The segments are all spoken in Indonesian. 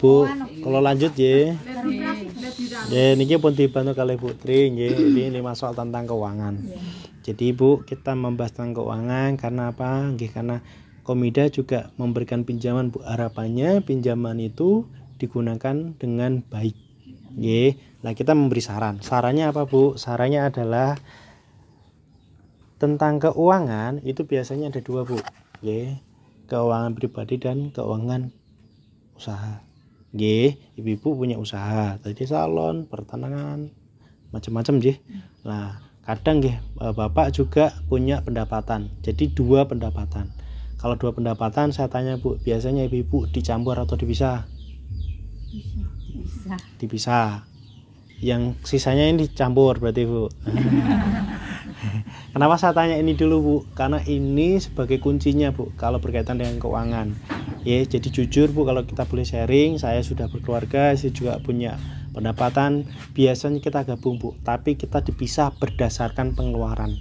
Bu, kalau lanjut ya. Ya, ini pun dibantu kali Putri, ya. Ini lima soal tentang keuangan. Jadi Ibu, kita membahas tentang keuangan karena apa? Nggih, karena Komida juga memberikan pinjaman Bu. Harapannya pinjaman itu digunakan dengan baik. Nggih. Nah, kita memberi saran. Sarannya apa, Bu? Sarannya adalah tentang keuangan itu biasanya ada dua, Bu. Nggih. Keuangan pribadi dan keuangan usaha. Nggih, ibu-ibu punya usaha, tadi salon, pertanahan, macam-macam nggih. Nah, kadang nggih Bapak juga punya pendapatan. Jadi dua pendapatan. Kalau dua pendapatan saya tanya Bu, biasanya ibu-ibu dicampur atau dipisah? Bisa. Dipisah. Yang sisanya ini dicampur berarti Bu. Kenapa saya tanya ini dulu Bu? Karena ini sebagai kuncinya Bu kalau berkaitan dengan keuangan. Ya, jadi jujur Bu kalau kita boleh sharing, saya sudah berkeluarga, saya juga punya pendapatan. Biasanya kita gabung Bu, tapi kita dipisah berdasarkan pengeluaran.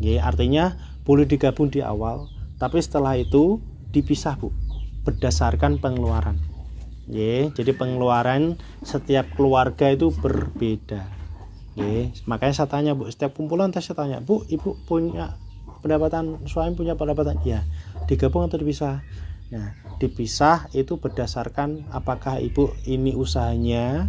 Ya, artinya boleh digabung di awal, tapi setelah itu dipisah Bu berdasarkan pengeluaran. Ya, jadi pengeluaran setiap keluarga itu berbeda. Ya, makanya saya tanya Bu, setiap kumpulan saya tanya, Bu, Ibu punya pendapatan, suami punya pendapatan? Ya, digabung atau dipisah? Nah, dipisah itu berdasarkan apakah Ibu ini usahanya,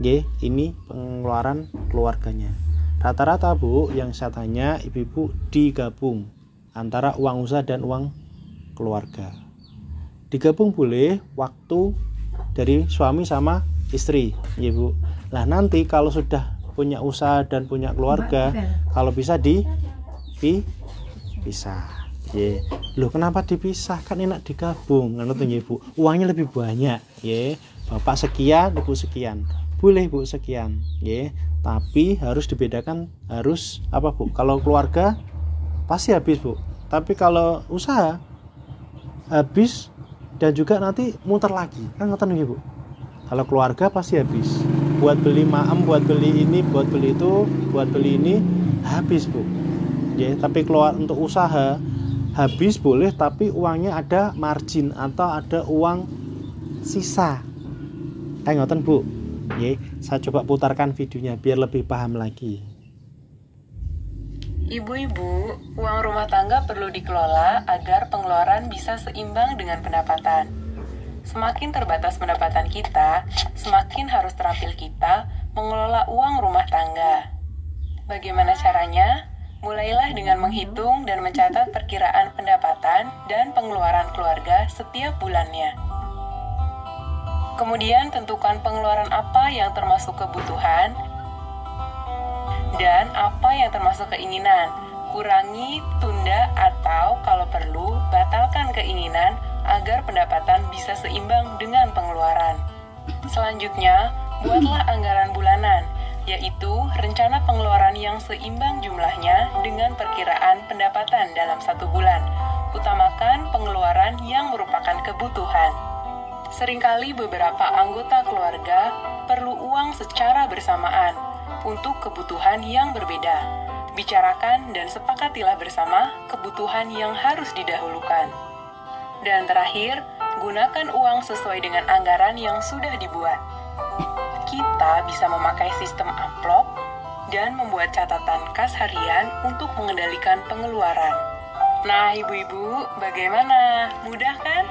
ya, ini pengeluaran keluarganya. Rata-rata Bu, yang saya tanya ibu-ibu digabung antara uang usaha dan uang keluarga. Digabung boleh waktu dari suami sama istri, ya Bu. Nah, nanti kalau sudah punya usaha dan punya keluarga, kalau bisa di pi, pisah. Ya, loh kenapa dipisah? Kan enak digabung, kan ya Bu. Uangnya lebih banyak, ya. Bapak sekian, Ibu sekian. Boleh Bu sekian, ya. Tapi harus dibedakan harus apa Bu? Kalau keluarga pasti habis Bu. Tapi kalau usaha habis dan juga nanti muter lagi kan ngoten nggih Bu kalau keluarga pasti habis buat beli maem buat beli ini buat beli itu buat beli ini habis Bu. Ya tapi keluar untuk usaha habis boleh tapi uangnya ada margin atau ada uang sisa. Kayak ngoten Bu. Ya saya coba putarkan videonya biar lebih paham lagi. Ibu-ibu, uang rumah tangga perlu dikelola agar pengeluaran bisa seimbang dengan pendapatan. Semakin terbatas pendapatan kita, semakin harus terampil kita mengelola uang rumah tangga. Bagaimana caranya? Mulailah dengan menghitung dan mencatat perkiraan pendapatan dan pengeluaran keluarga setiap bulannya. Kemudian tentukan pengeluaran apa yang termasuk kebutuhan dan apa yang termasuk keinginan. Kurangi, tunda, atau kalau perlu, batalkan keinginan agar pendapatan bisa seimbang dengan pengeluaran. Selanjutnya, buatlah anggaran bulanan, yaitu rencana pengeluaran yang seimbang jumlahnya dengan perkiraan pendapatan dalam satu bulan. Utamakan pengeluaran yang merupakan kebutuhan. Seringkali beberapa anggota keluarga perlu uang secara bersamaan untuk kebutuhan yang berbeda. Bicarakan dan sepakatilah bersama kebutuhan yang harus didahulukan. Dan terakhir, gunakan uang sesuai dengan anggaran yang sudah dibuat. Kita bisa memakai sistem amplop dan membuat catatan kas harian untuk mengendalikan pengeluaran. Nah, ibu-ibu, bagaimana? Mudah kan?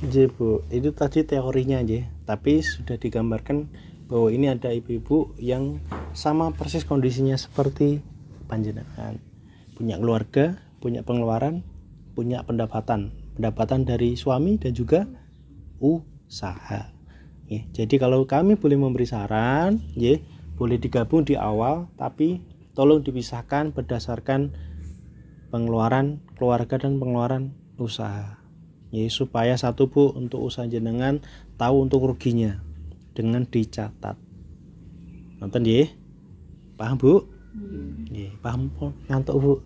J Bu, itu tadi teorinya aja, tapi sudah digambarkan bahwa ini ada ibu-ibu yang sama persis kondisinya seperti panjenengan. Punya keluarga, punya pengeluaran, punya pendapatan, pendapatan dari suami dan juga usaha. Ya, jadi kalau kami boleh memberi saran, ya, boleh digabung di awal, tapi tolong dipisahkan berdasarkan pengeluaran keluarga dan pengeluaran usaha. Ya supaya satu bu untuk usaha jenengan tahu untuk ruginya dengan dicatat. Nonton ya paham bu ya paham ngantuk bu.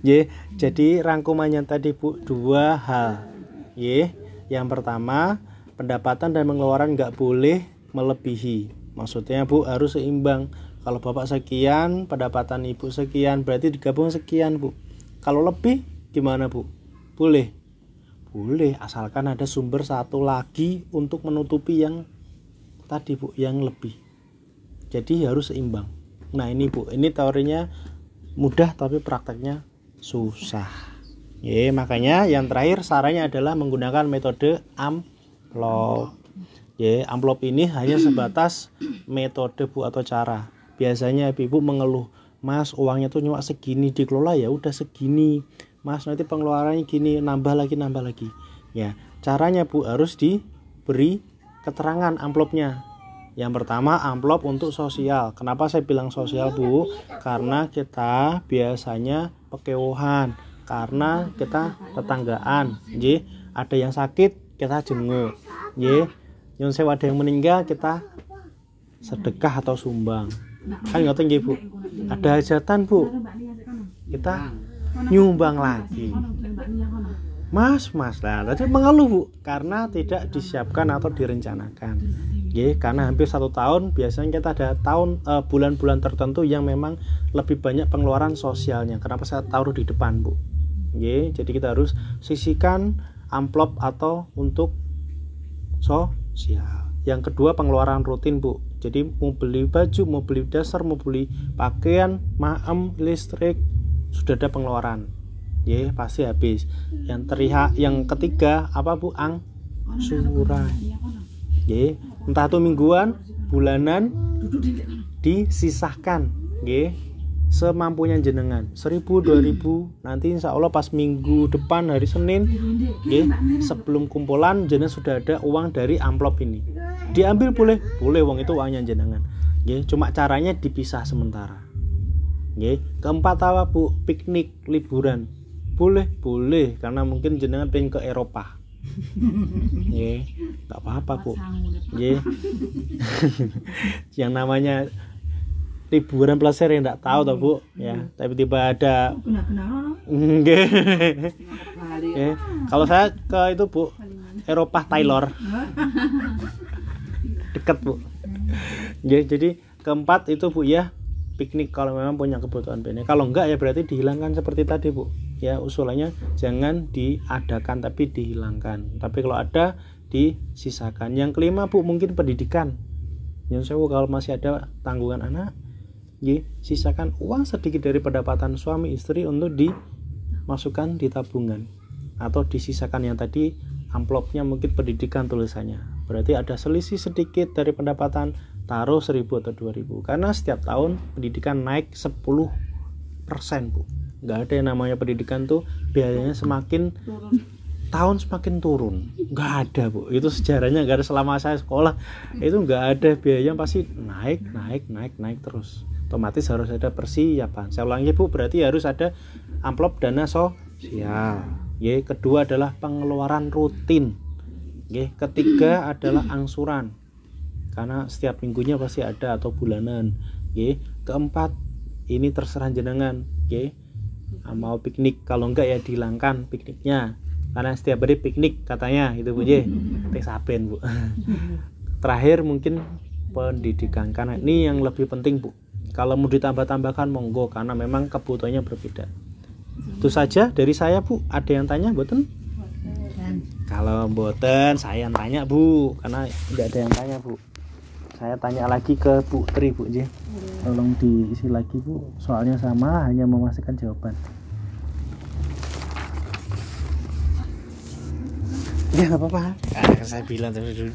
Ya jadi rangkumannya tadi bu dua hal ya yang pertama pendapatan dan pengeluaran nggak boleh melebihi. Maksudnya bu harus seimbang. Kalau bapak sekian pendapatan ibu sekian berarti digabung sekian bu. Kalau lebih gimana bu? Boleh. Boleh asalkan ada sumber satu lagi untuk menutupi yang tadi bu yang lebih jadi harus seimbang. Nah ini bu. Ini teorinya mudah tapi prakteknya susah. Ya makanya yang terakhir sarannya adalah menggunakan metode amplop. Ya amplop ini hanya sebatas metode bu atau cara. Biasanya ibu mengeluh mas uangnya tuh cuma segini dikelola ya udah segini. Mas nanti pengeluarannya gini nambah lagi nambah lagi. Ya caranya bu harus diberi keterangan amplopnya yang pertama amplop untuk sosial. Kenapa saya bilang sosial bu? Karena kita biasanya pekewohan. Karena kita tetanggaan jadi ada yang sakit kita jenguk jadi yang saya ada yang meninggal kita sedekah atau sumbang. Kan nggak tinggi bu? Ada hajatan bu. Kita nyumbang lagi. Mas mas. Lah tadi mengeluh bu. Karena tidak disiapkan atau direncanakan ya karena hampir satu tahun biasanya kita ada tahun bulan bulan-bulan tertentu yang memang lebih banyak pengeluaran sosialnya. Kenapa saya taruh di depan bu? Ya jadi kita harus sisihkan amplop atau untuk sosial. Yang kedua pengeluaran rutin bu. Jadi mau beli baju mau beli dasar mau beli pakaian maem listrik sudah ada pengeluaran. Ya pasti habis. Yang terlihat yang ketiga apa bu? Ang surai. Ya entah itu mingguan bulanan disisahkan ya semampunya jenengan. Seribu dua ribu nanti insya Allah pas minggu depan hari Senin ya sebelum kumpulan jenengan sudah ada uang dari amplop ini. Diambil boleh boleh uang itu uangnya jenengan ya cuma caranya dipisah sementara ya keempat apa bu? Piknik liburan. Boleh boleh karena mungkin jenengan pengen ke Eropa ya nggak apa-apa bu ya yang namanya liburan pleasure yang tidak tahu toh bu ya tapi tiba ada ya. kalau saya ke itu bu Eropa Taylor dekat bu ya, jadi keempat itu bu ya piknik kalau memang punya kebutuhan piknik kalau enggak ya berarti dihilangkan seperti tadi bu. Ya usulannya jangan diadakan tapi dihilangkan. Tapi kalau ada disisakan. Yang kelima bu mungkin pendidikan. Yang saya kalau masih ada tanggungan anak ya, sisakan uang sedikit dari pendapatan suami istri untuk dimasukkan di tabungan. Atau disisakan yang tadi amplopnya mungkin pendidikan tulisannya. Berarti ada selisih sedikit dari pendapatan taruh 1000 atau 2000 karena setiap tahun pendidikan naik 10 persen bu. Nggak ada yang namanya pendidikan tuh biayanya semakin tahun semakin turun. Nggak ada bu. Itu sejarahnya nggak ada selama saya sekolah. Itu nggak ada biaya pasti naik naik naik naik terus. Otomatis harus ada persiapan. Saya ulangi bu berarti harus ada amplop dana sosial. Ya kedua adalah pengeluaran rutin. Ya ketiga adalah angsuran karena setiap minggunya pasti ada atau bulanan. Ya keempat ini terserah jenengan. Ya mau piknik. Kalau enggak ya dihilangkan pikniknya. Karena setiap hari piknik katanya. Itu bu ya teh saben bu. Terakhir mungkin pendidikan. Karena ini yang lebih penting bu. Kalau mau ditambah-tambahkan monggo. Karena memang kebutuhannya berbeda. Itu saja dari saya bu. Ada yang tanya boten kalau boten saya yang tanya bu. Karena tidak ada yang tanya bu saya tanya lagi ke Bu Tri bu J. Tolong diisi lagi bu. Soalnya sama hanya memastikan jawaban. Ya nggak apa-apa. Ah, saya bilang tadi dulu